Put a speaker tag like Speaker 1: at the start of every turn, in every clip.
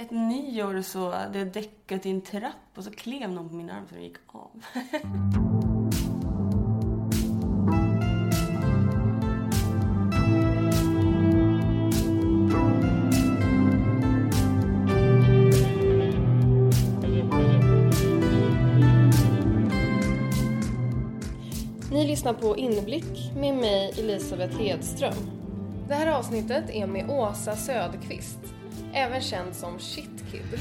Speaker 1: Ett nyår så hade jag däckat i en trapp och så klev någon på min arm så den gick av.
Speaker 2: Ni lyssnar på Inblick med mig Elisabeth Hedström. Det här avsnittet är med Åsa Söderqvist, även känd som Shitkid.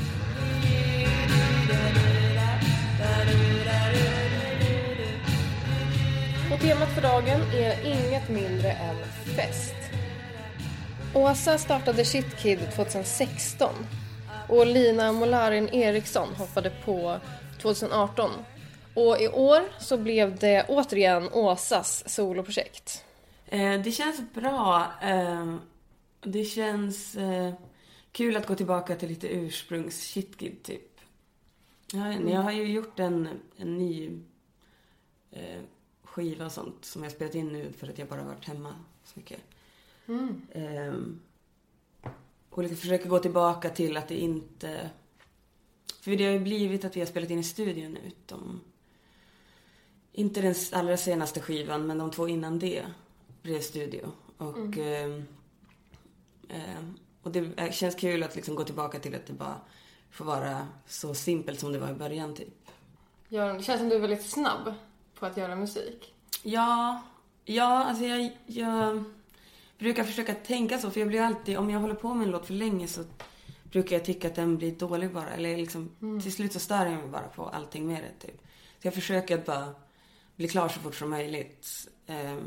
Speaker 2: Och temat för dagen är inget mindre än fest. Åsa startade Shitkid 2016 och Lina Molarin Eriksson hoppade på 2018. Och i år så blev det återigen Åsas soloprojekt.
Speaker 1: Eh, det känns bra. Eh, det känns eh, kul att gå tillbaka till lite ursprungs shitkid typ. Jag, inte, jag har ju gjort en, en ny eh, skiva och sånt som jag spelat in nu för att jag bara varit hemma så mycket. Eh, och lite försöker gå tillbaka till att det inte... För det har ju blivit att vi har spelat in i studion. De, inte den allra senaste skivan, men de två innan det blev studio. Och, eh, eh, och det känns kul att liksom gå tillbaka till att det bara får vara så simpelt som det var i början typ.
Speaker 2: Ja, det känns som du är väldigt snabb på att göra musik.
Speaker 1: Ja, ja alltså jag, jag brukar försöka tänka så. För jag blir alltid, om jag håller på med en låt för länge så brukar jag tycka att den blir dålig bara. Eller liksom, till slut så stör jag mig bara på allting med det typ. Så jag försöker att bara bli klar så fort som möjligt eh,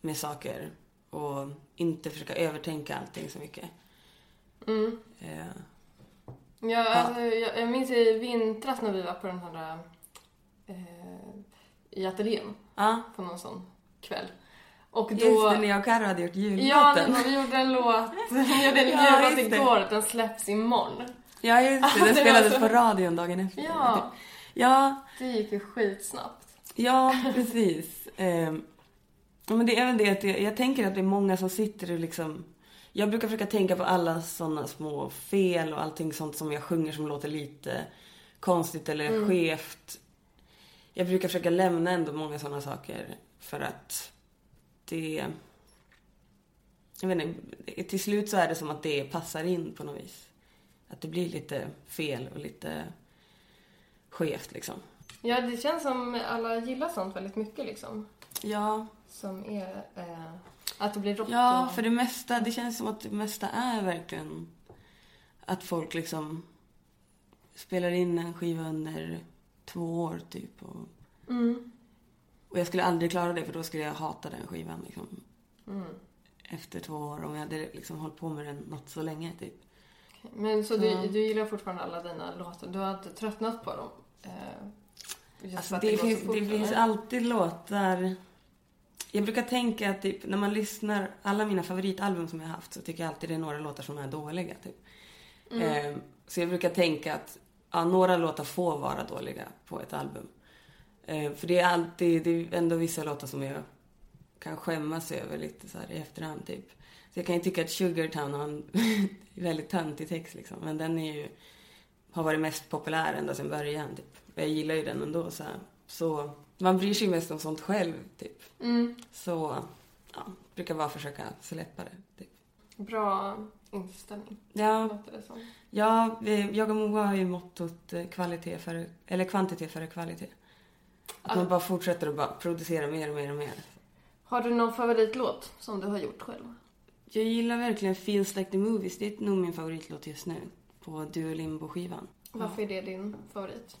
Speaker 1: med saker. Och inte försöka övertänka allting så mycket. Eh,
Speaker 2: Ja, alltså, jag, jag minns i vintras när vi var på den här eh, i ateljén
Speaker 1: ja,
Speaker 2: på någon sån kväll. Och då...
Speaker 1: just det, när jag och Carro hade gjort
Speaker 2: Ja,
Speaker 1: jullåten.
Speaker 2: men vi gjorde en låt, vi gjorde en
Speaker 1: Ja,
Speaker 2: jullåt
Speaker 1: det.
Speaker 2: igår, den släpps imorgon.
Speaker 1: Ja, just det. Den
Speaker 2: Det var
Speaker 1: spelades
Speaker 2: så-
Speaker 1: på radion dagen efter.
Speaker 2: Ja,
Speaker 1: Ja,
Speaker 2: det gick ju skitsnabbt.
Speaker 1: Ja, precis. Ja, men det är även det att jag, jag tänker att det är många som sitter och liksom... Jag brukar försöka tänka på alla sådana små fel och allting sånt som jag sjunger som låter lite konstigt eller skevt. Jag brukar försöka lämna ändå många sådana saker för att det... Jag vet inte, till slut så är det som att det passar in på något vis. Att det blir lite fel och lite skevt liksom.
Speaker 2: Ja, det känns som alla gillar sånt väldigt mycket liksom.
Speaker 1: Ja,
Speaker 2: Som är eh, att det blir rock
Speaker 1: Ja,
Speaker 2: och...
Speaker 1: för det mesta, det känns som att det mesta är verkligen att folk liksom spelar in en skiva under två år typ. Och,
Speaker 2: Mm.
Speaker 1: och jag skulle aldrig klara det för då skulle jag hata den skivan liksom.
Speaker 2: Mm.
Speaker 1: Efter två år om jag hade liksom hållit på med den något så länge typ.
Speaker 2: Men så du,
Speaker 1: Ja.
Speaker 2: du gillar fortfarande alla dina låtar? Du har inte tröttnat på dem? Eh,
Speaker 1: Alltså det,
Speaker 2: så
Speaker 1: finns,
Speaker 2: fort,
Speaker 1: det finns alltid låtar... Jag brukar tänka att typ, när man lyssnar, alla mina favoritalbum som jag har haft så tycker jag alltid det är några låtar som är dåliga. Typ. Eh, så jag brukar tänka att ja, några låtar får vara dåliga på ett album. Eh, för det är alltid, det är ändå vissa låtar som jag kan skämmas över lite så här i efterhand typ. Så jag kan ju tycka att Sugartown har en väldigt töntig text liksom. Men den är ju, har varit mest populär ända sedan början typ. Jag gillar ju den ändå så här. Så man bryr sig mest om sånt själv typ.
Speaker 2: Mm.
Speaker 1: Så, ja, brukar bara försöka släppa det. Typ.
Speaker 2: Bra inställning,
Speaker 1: Ja,
Speaker 2: låter det som.
Speaker 1: ja, vi- jag och Moa har ju mottot eh, kvalitet före, eller kvantitet före kvalitet. Att man bara fortsätter att bara producera mer och mer och mer.
Speaker 2: Har du någon favoritlåt som du har gjort själv?
Speaker 1: Jag gillar verkligen Feels Like the Movies. Det är nog min favoritlåt just nu. På Duolimbo-skivan.
Speaker 2: Varför är det din favorit?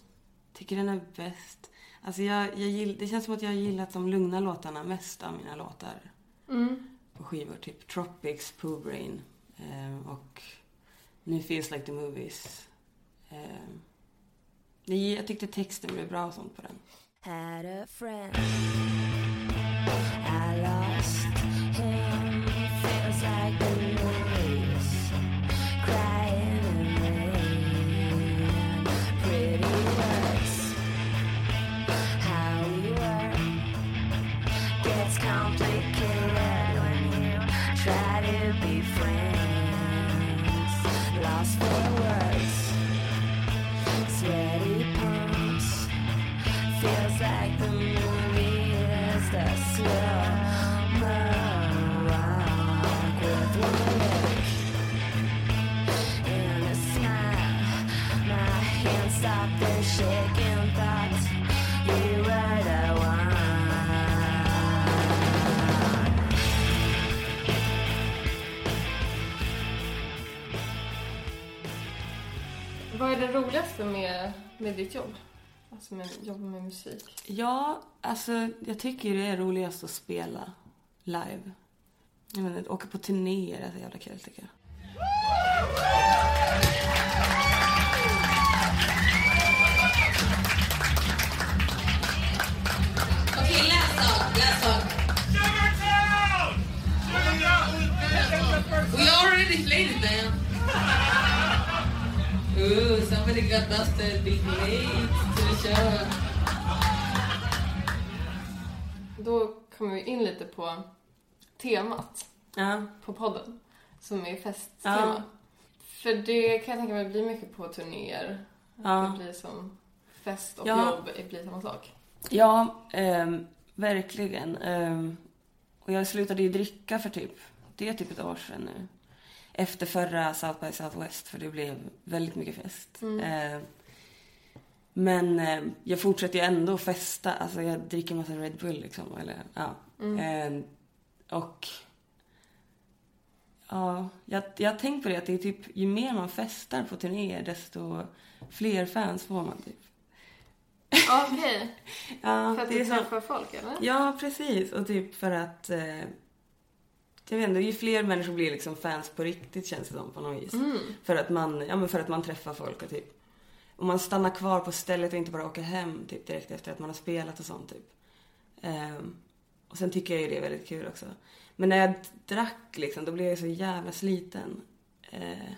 Speaker 1: Tycker den är bäst. Alltså jag, jag gill, det känns som att jag har gillat de lugna låtarna mest av mina låtar.
Speaker 2: Mm.
Speaker 1: På skivor. Typ Tropics, Pooh Brain eh, och nu Feels Like the Movies. Eh, jag tyckte texten blev bra och sånt på den.
Speaker 3: had a friend.
Speaker 2: Det roligaste med, med ditt jobb? Alltså med jobba med musik.
Speaker 1: Ja, alltså jag tycker det är roligast att spela live. Jag menar, åka på turnéer är så jävla kul tycker jag.
Speaker 4: Okej, läs då. Läs då. We already played it somebody got busted being late to the show.
Speaker 2: Då kommer vi in lite på temat
Speaker 1: Ja,
Speaker 2: på podden. Som är festtema.
Speaker 1: Ja.
Speaker 2: För det kan jag tänka mig blir mycket på turnéer.
Speaker 1: Ja.
Speaker 2: Det blir som fest och
Speaker 1: Ja.
Speaker 2: jobb det blir samma sak.
Speaker 1: ja ehm, verkligen. Ehm, och jag slutade ju dricka för typ, det är typ ett år sedan nu. Efter förra South by Southwest, för det blev väldigt mycket fest. Ehm, men eh, jag fortsätter ju ändå att festa. Alltså jag dricker massa Red Bull liksom. Eller, ja. Ehm, och ja, jag, jag har tänkt på det att det är typ, ju mer man festar på turnéer desto fler fans får man typ.
Speaker 2: Okej,
Speaker 1: Ja,
Speaker 2: för att
Speaker 1: det
Speaker 2: du
Speaker 1: är så,
Speaker 2: träffar folk eller?
Speaker 1: ja, precis. Och typ för att eh, jag vet inte, ju fler människor blir liksom fans på riktigt känns det som på något vis. För att man, ja men för att man träffar folk och typ och man stannar kvar på stället och inte bara åker hem typ direkt efter att man har spelat och sånt typ. Ehm, och sen tycker jag ju det är väldigt kul också. Men när jag drack liksom, då blev jag så jävla sliten. Eh,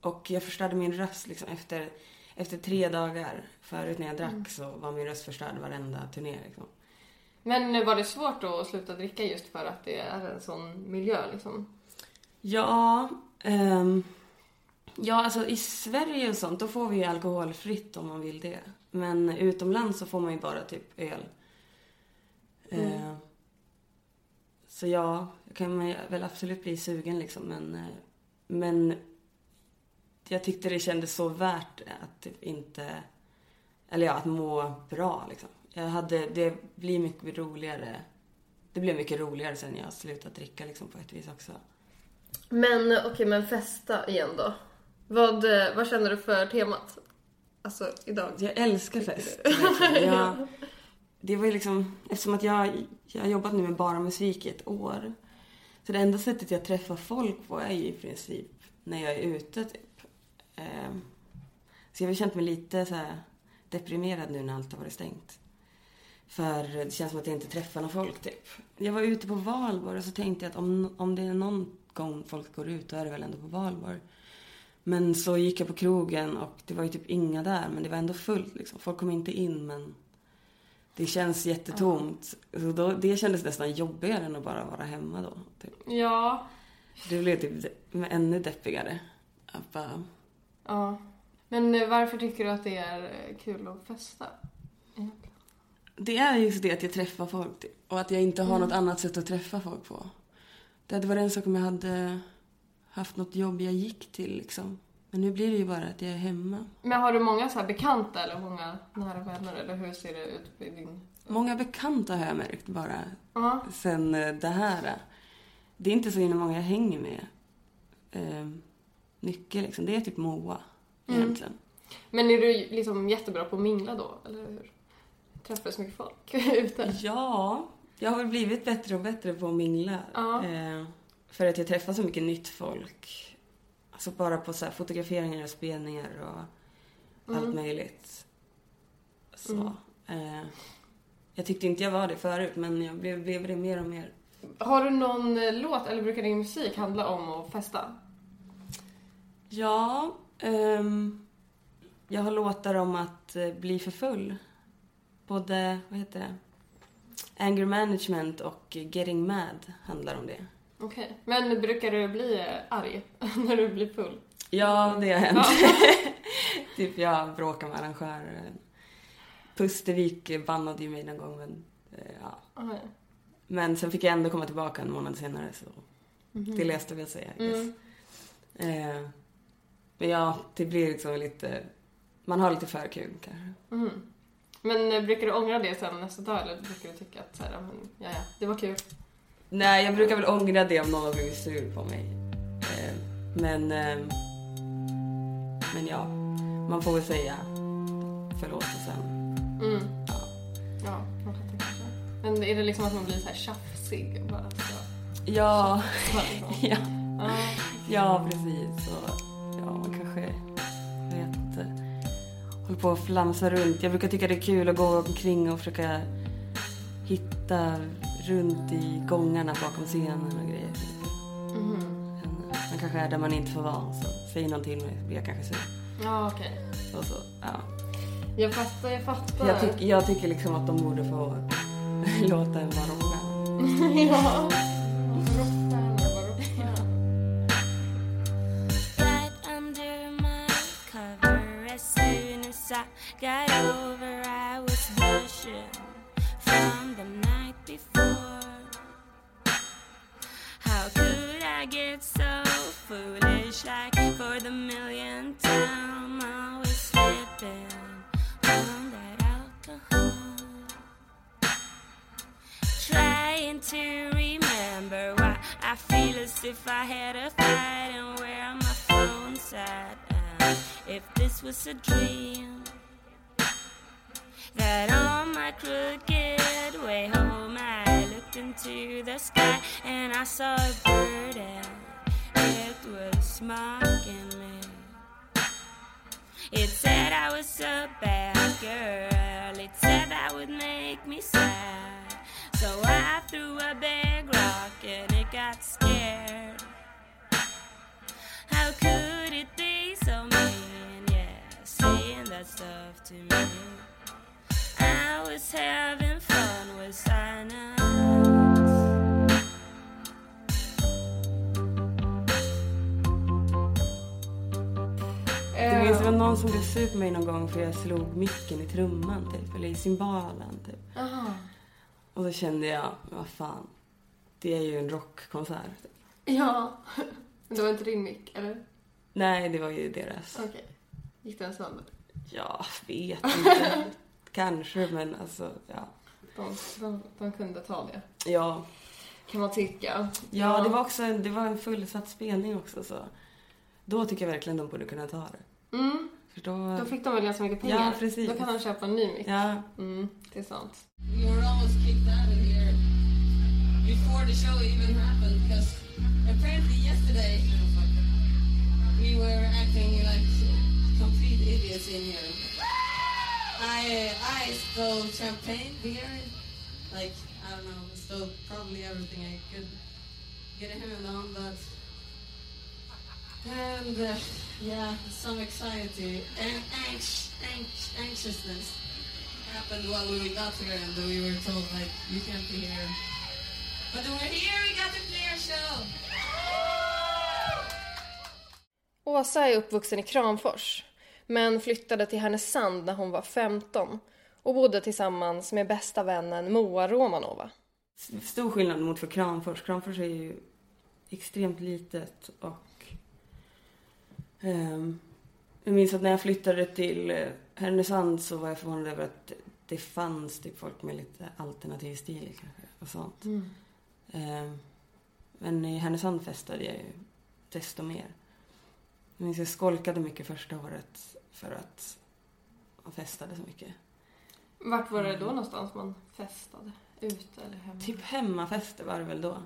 Speaker 1: och jag förstörde min röst liksom efter, efter tre dagar. Förut när jag drack så var min röst förstörd varenda turné liksom.
Speaker 2: Men var det svårt att sluta dricka just för att det är en sån miljö liksom?
Speaker 1: Ja, ehm, ja alltså i Sverige och sånt då får vi ju alkoholfritt om man vill det. Men utomlands så får man ju bara typ öl. Eh, så ja, jag kan man väl absolut bli sugen liksom men, eh, men jag tyckte det kändes så värt att typ inte, eller ja, att må bra liksom. Jag hade, det blir mycket roligare, det blev mycket roligare sen jag slutat dricka liksom på ett vis också.
Speaker 2: Men okej, men festa igen då. Vad, vad känner du för temat? Alltså idag.
Speaker 1: Jag älskar fest. Jag, det var ju liksom, eftersom att jag, jag har jobbat nu med bara musik i ett år. Så det enda sättet jag träffar folk på är ju i princip när jag är ute typ. Ehm, så jag har känt mig lite så deprimerad nu när allt har varit stängt. För det känns som att jag inte träffar någon folk typ. Jag var ute på valborg och så tänkte jag att om, om det är någon gång folk går ut då är det väl ändå på valborg. Men så gick jag på krogen och det var ju typ inga där men det var ändå fullt liksom. Folk kom inte in men det känns jättetomt. Så då, det kändes nästan jobbigare än att bara vara hemma då. Typ.
Speaker 2: Ja.
Speaker 1: Det blev typ de- ännu deppigare. Att bara,
Speaker 2: Ja. Men varför tycker du att det är kul att festa?
Speaker 1: Det är just det att jag träffar folk och att jag inte har något annat sätt att träffa folk på. Det hade varit en sak om jag hade haft något jobb jag gick till liksom. Men nu blir det ju bara att jag är hemma.
Speaker 2: Men har du många så här bekanta eller många nära vänner eller hur ser det ut på din...
Speaker 1: Många bekanta har jag märkt bara
Speaker 2: Ja.
Speaker 1: sen eh, det här. Det är inte så himla många jag hänger med. Eh, mycket liksom. Det är typ Moa egentligen.
Speaker 2: Men är du liksom jättebra på att mingla då, eller hur? Träffar så mycket folk ute?
Speaker 1: Ja, jag har väl blivit bättre och bättre på att mingla.
Speaker 2: Ja.
Speaker 1: Eh, för att jag träffar så mycket nytt folk. Alltså bara på så här fotograferingar och spelningar och allt möjligt. Så. Eh, jag tyckte inte jag var det förut men jag blev, blev det mer och mer.
Speaker 2: Har du någon eh, låt, eller brukar din musik handla om att festa?
Speaker 1: Ja, ehm, jag har låtar om att eh, bli för full. Både, vad heter det? Anger management och getting mad handlar om det.
Speaker 2: Okej. Men brukar du bli eh, arg när du blir full?
Speaker 1: Ja, det har hänt. typ jag bråkar med arrangören. Pustervik bannade ju mig någon gång men eh, ja.
Speaker 2: Okej.
Speaker 1: Men sen fick jag ändå komma tillbaka en månad senare så det löste väl sig.
Speaker 2: Mm.
Speaker 1: Eh, men ja, det blir liksom lite man har lite för kul kanske.
Speaker 2: Mhm. Men eh, brukar du ångra det sen nästa dag eller brukar du tycka att så här, men, ja, ja, det var kul?
Speaker 1: Nej, jag brukar väl ångra det om någon har blivit sur på mig. Eh, men... Eh, men ja, man får väl säga förlåt och sen...
Speaker 2: Mm.
Speaker 1: Ja.
Speaker 2: Ja, man kan tänka sig. Men är det liksom att man blir så här tjafsig? Bara så,
Speaker 1: Ja, ja,
Speaker 2: Ja.
Speaker 1: ja precis. Så, ja, man kanske... Håller på att flamsa runt. Jag brukar tycka det är kul att gå omkring och försöka hitta runt i gångarna bakom scenen och grejer.
Speaker 2: Mhm.
Speaker 1: Man kanske är där man inte får vara. Så säger någon till mig så blir jag kanske sur.
Speaker 2: Ja, okej.
Speaker 1: Och så, ja.
Speaker 2: Jag fattar, jag fattar.
Speaker 1: Jag, tyck, jag tycker liksom att de borde få låta en vara rockstjärna.
Speaker 2: ja.
Speaker 3: Right under my cover. As I got over, I was blushing from the night before. How could I get so foolish? Like for the millionth time, I was slipping on that alcohol. Trying to remember why I feel as if I had a fight and where my phone's at. If this was a dream, that on my crooked way home I looked into the sky and I saw a bird and it was mocking me. It said I was a bad girl. It said that would make me sad. So I threw a big rock and it got scared. Stuff to me. I was having fun with silence.
Speaker 1: Det minns det var någon som blev sur på mig någon gång för jag slog micken i trumman typ, eller i cymbalen typ.
Speaker 2: Jaha.
Speaker 1: Och då kände jag, vad fan, det är ju en rockkonsert. Typ.
Speaker 2: Ja. Det var inte din mick, eller?
Speaker 1: Nej, det var ju deras.
Speaker 2: Okej. Gick den sönder?
Speaker 1: Ja, vet inte. Kanske, men alltså, ja.
Speaker 2: De, de, de kunde ta det.
Speaker 1: Ja,
Speaker 2: Kan man tycka.
Speaker 1: ja det var också en, det var en fullsatt spelning också så. Då tycker jag verkligen de borde kunna ta det.
Speaker 2: Mm,
Speaker 1: För då...
Speaker 2: då fick de väl ganska mycket pengar.
Speaker 1: Ja, precis.
Speaker 2: Då kan de köpa en ny mick.
Speaker 1: Ja,
Speaker 2: Mm, det är sant.
Speaker 4: We were almost kicked out of here before the show even happened because apparently yesterday we were acting like I I stole champagne, beer, like I don't know, stole probably everything I could get a hand on, but and uh, yeah, some anxiety and anx, anx, anxiousness happened while we got here and we were told like you can't be here. But we're here, we got to play our show.
Speaker 2: Åsa är uppvuxen i Kramfors, men flyttade till Härnösand när hon var 15 och bodde tillsammans med bästa vännen Moa Romanova.
Speaker 1: stor skillnad mot för Kramfors. Kramfors är ju extremt litet och ehm, jag minns att när jag flyttade till eh, Härnösand så var jag förvånad över att det fanns typ folk med lite alternativ stil kanske och sånt. Ehm, men i Härnösand festade jag ju desto mer. Jag minns jag skolkade mycket första året för att man festade så mycket.
Speaker 2: Vart var det då någonstans man festade? Ute eller hemma?
Speaker 1: Typ hemmafester var det väl då.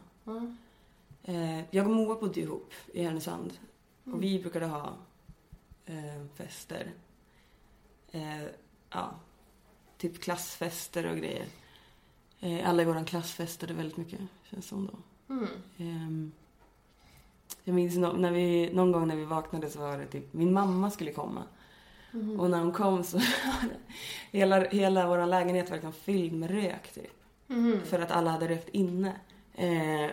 Speaker 1: Eh, jag och Moa bodde ihop i Härnösand. Och vi brukade ha eh, fester. Eh, ja, typ klassfester och grejer. Eh, alla i vår klass festade väldigt mycket, känns som då.
Speaker 2: Mm.
Speaker 1: Jag minns no- när vi, någon gång när vi vaknade så var det typ, min mamma skulle komma. Och när hon kom så var det, hela, hela vår lägenhet var liksom fylld med rök typ.
Speaker 2: Mhm.
Speaker 1: För att alla hade rökt inne. Eh,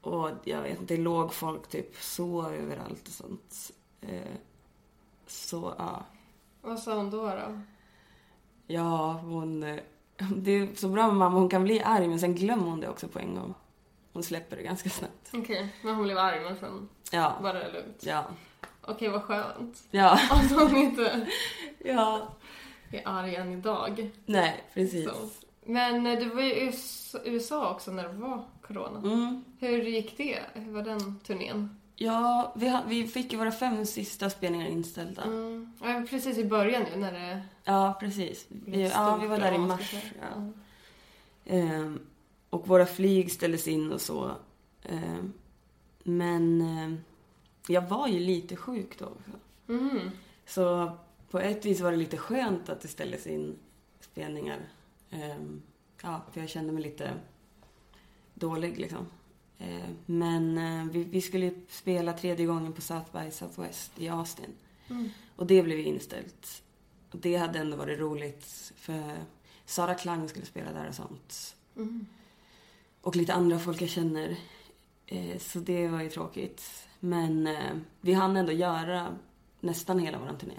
Speaker 1: och jag vet inte, det låg folk typ så överallt och sånt. Eh, så ja.
Speaker 2: Vad sa hon då? då?
Speaker 1: Ja, hon... eh, Det är så bra med mamma, hon kan bli arg men sen glömmer hon det också på en gång. Hon släpper det ganska snabbt.
Speaker 2: Okej, men hon blev arg men sen
Speaker 1: Ja,
Speaker 2: var det lugnt.
Speaker 1: ja.
Speaker 2: Okej, vad skönt.
Speaker 1: Ja.
Speaker 2: Att hon inte
Speaker 1: ja.
Speaker 2: är arg än idag.
Speaker 1: Nej, precis.
Speaker 2: Så. Men eh, du var i US- USA också när det var corona.
Speaker 1: Mm.
Speaker 2: Hur gick det? Hur var den turnén?
Speaker 1: Ja, vi, vi fick ju våra fem sista spelningar inställda.
Speaker 2: Mm. Ja, precis i början ju när det
Speaker 1: Ja, precis. Vi, ja, vi var där i mars. Ja. Ehm, och våra flyg ställdes in och så. Ehm, men ehm, jag var ju lite sjuk då också.
Speaker 2: Mm.
Speaker 1: Så på ett vis var det lite skönt att det ställdes in spelningar. Ehm, ja, för jag kände mig lite dålig liksom. Men eh, vi, vi skulle spela tredje gången på South by Southwest i Austin.
Speaker 2: Mm.
Speaker 1: Och det blev inställt. Det hade ändå varit roligt för Sara Klang skulle spela där och sånt.
Speaker 2: Mm.
Speaker 1: Och lite andra folk jag känner. Eh, så det var ju tråkigt. Men eh, vi hann ändå göra nästan hela vår turné.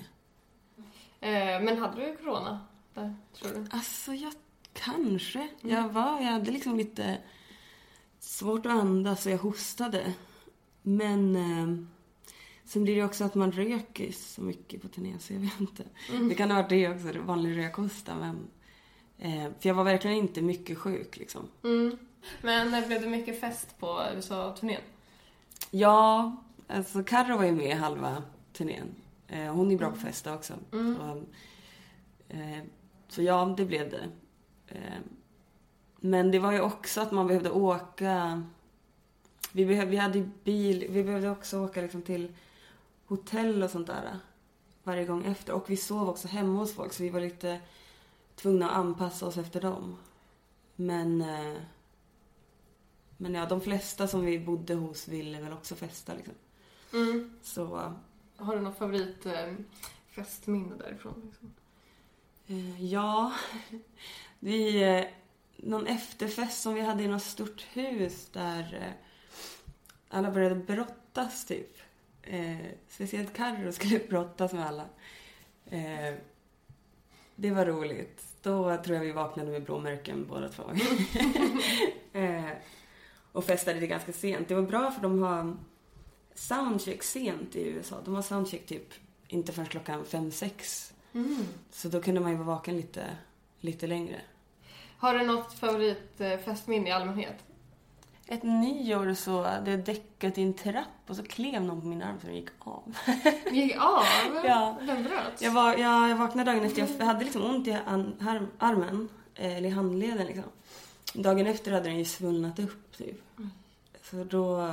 Speaker 2: Eh, men hade du corona där, tror du?
Speaker 1: Alltså, jag kanske. Jag, var, jag hade liksom lite svårt att andas och jag hostade. Men eh, sen blir det också att man röker så mycket på turné så jag vet inte. Det kan ha varit det också, vanlig rökhosta. Men, eh, för jag var verkligen inte mycket sjuk liksom.
Speaker 2: Mm. Men blev det mycket fest på USA-turnén?
Speaker 1: Ja, alltså Carro var ju med halva turnén. Eh, hon är bra på att festa också. Så, eh, så ja, det blev det. Eh, men det var ju också att man behövde åka... Vi, behöv, vi hade bil, vi behövde också åka liksom till hotell och sånt där varje gång efter. Och vi sov också hemma hos folk så vi var lite tvungna att anpassa oss efter dem. Men... Men ja, de flesta som vi bodde hos ville väl också festa liksom.
Speaker 2: Mm.
Speaker 1: Så
Speaker 2: Har du något favorit eh, därifrån? Liksom?
Speaker 1: eh, ja, vi... Eh, någon efterfest som vi hade i något stort hus där alla började brottas typ. Speciellt Carro skulle brottas med alla. Det var roligt. Då tror jag vi vaknade med blåmärken båda två. och festade det ganska sent. Det var bra för de har soundcheck sent i USA. De har soundcheck typ inte förrän klockan fem sex. Så då kunde man ju vara vaken lite, lite längre.
Speaker 2: Har du något favorit eh, festminne i allmänhet?
Speaker 1: Ett nyår så hade jag däckat i en trapp och så klev någon på min arm så den gick av.
Speaker 2: Gick av?
Speaker 1: Ja.
Speaker 2: Den bröts?
Speaker 1: Jag, var, jag, jag vaknade dagen efter, jag hade liksom ont i an, arm, armen, eh, eller i handleden liksom. Dagen efter hade den ju svullnat upp typ. Så då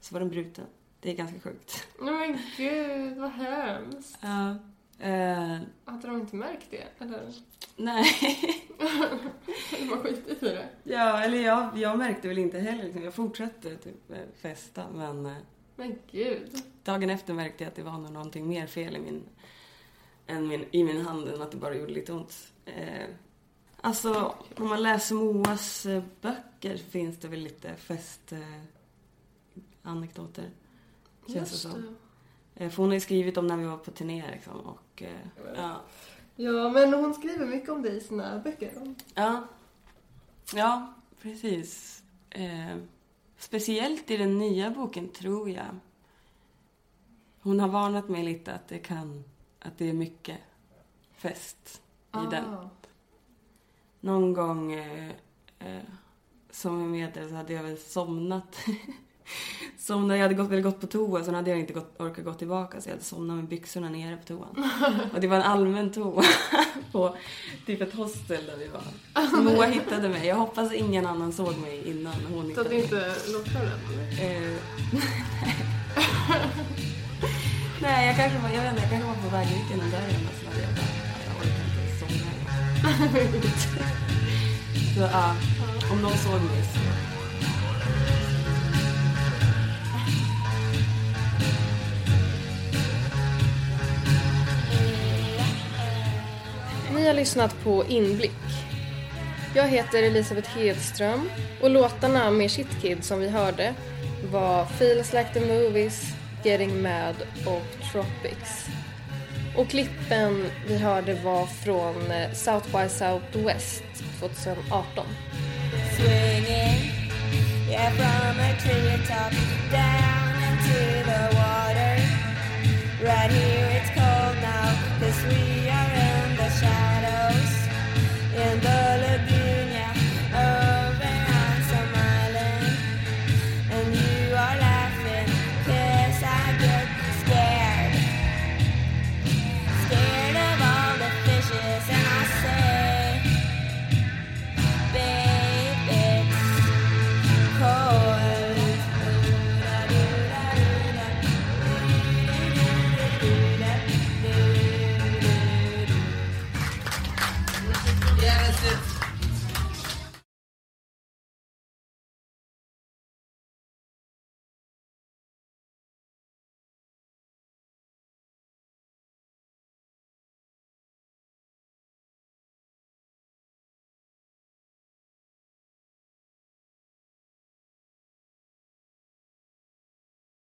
Speaker 1: så var den bruten. Det är ganska sjukt.
Speaker 2: Nej men gud, vad hemskt.
Speaker 1: Ja. Eh,
Speaker 2: Hade de inte märkt det? Eller?
Speaker 1: nej.
Speaker 2: De var skitit i det.
Speaker 1: ja, eller jag, jag märkte väl inte heller. Liksom. Jag fortsatte typ eh, festa men eh,
Speaker 2: Men gud.
Speaker 1: dagen efter märkte jag att det var någonting mer fel i min, än min, i min hand än att det bara gjorde lite ont. Eh, alltså, om man läser Moas eh, böcker så finns det väl lite fest eh, anekdoter. Känns det som. Eh, för hon har ju skrivit om när vi var på turné liksom, och eh, ja.
Speaker 2: Ja, men hon skriver mycket om dig i sina böcker.
Speaker 1: Ja, ja precis. Eh, speciellt i den nya boken, tror jag. Hon har varnat mig lite att det kan, att det är mycket fest i den. Någon gång eh, eh, som jag medel så hade jag väl somnat. somnat, jag hade gått, väl gått på toa, sen hade jag inte gått, orkat gå tillbaka så jag hade somnat med byxorna nere på toan. Och det var en allmän toa på typ ett hostel där vi var. Så Moa hittade mig. Jag hoppas ingen annan såg mig innan hon
Speaker 2: Så
Speaker 1: hittade
Speaker 2: att du
Speaker 1: mig.
Speaker 2: inte eller?
Speaker 1: Eh, Nej, jag kanske var, jag vet inte, jag kanske var på väg ut genom dörren och så ja, om någon såg mig så.
Speaker 2: Ni har lyssnat på Inblick. Jag heter Elisabeth Hedström och låtarna med Shitkid som vi hörde var Feels Like the Movies, Getting Mad och Tropics. Och klippen vi hörde var från eh, South by Southwest 2018.
Speaker 3: Swinging, yeah, from a treetop down into the water. Right here it's cold now, cause we are in the shadows.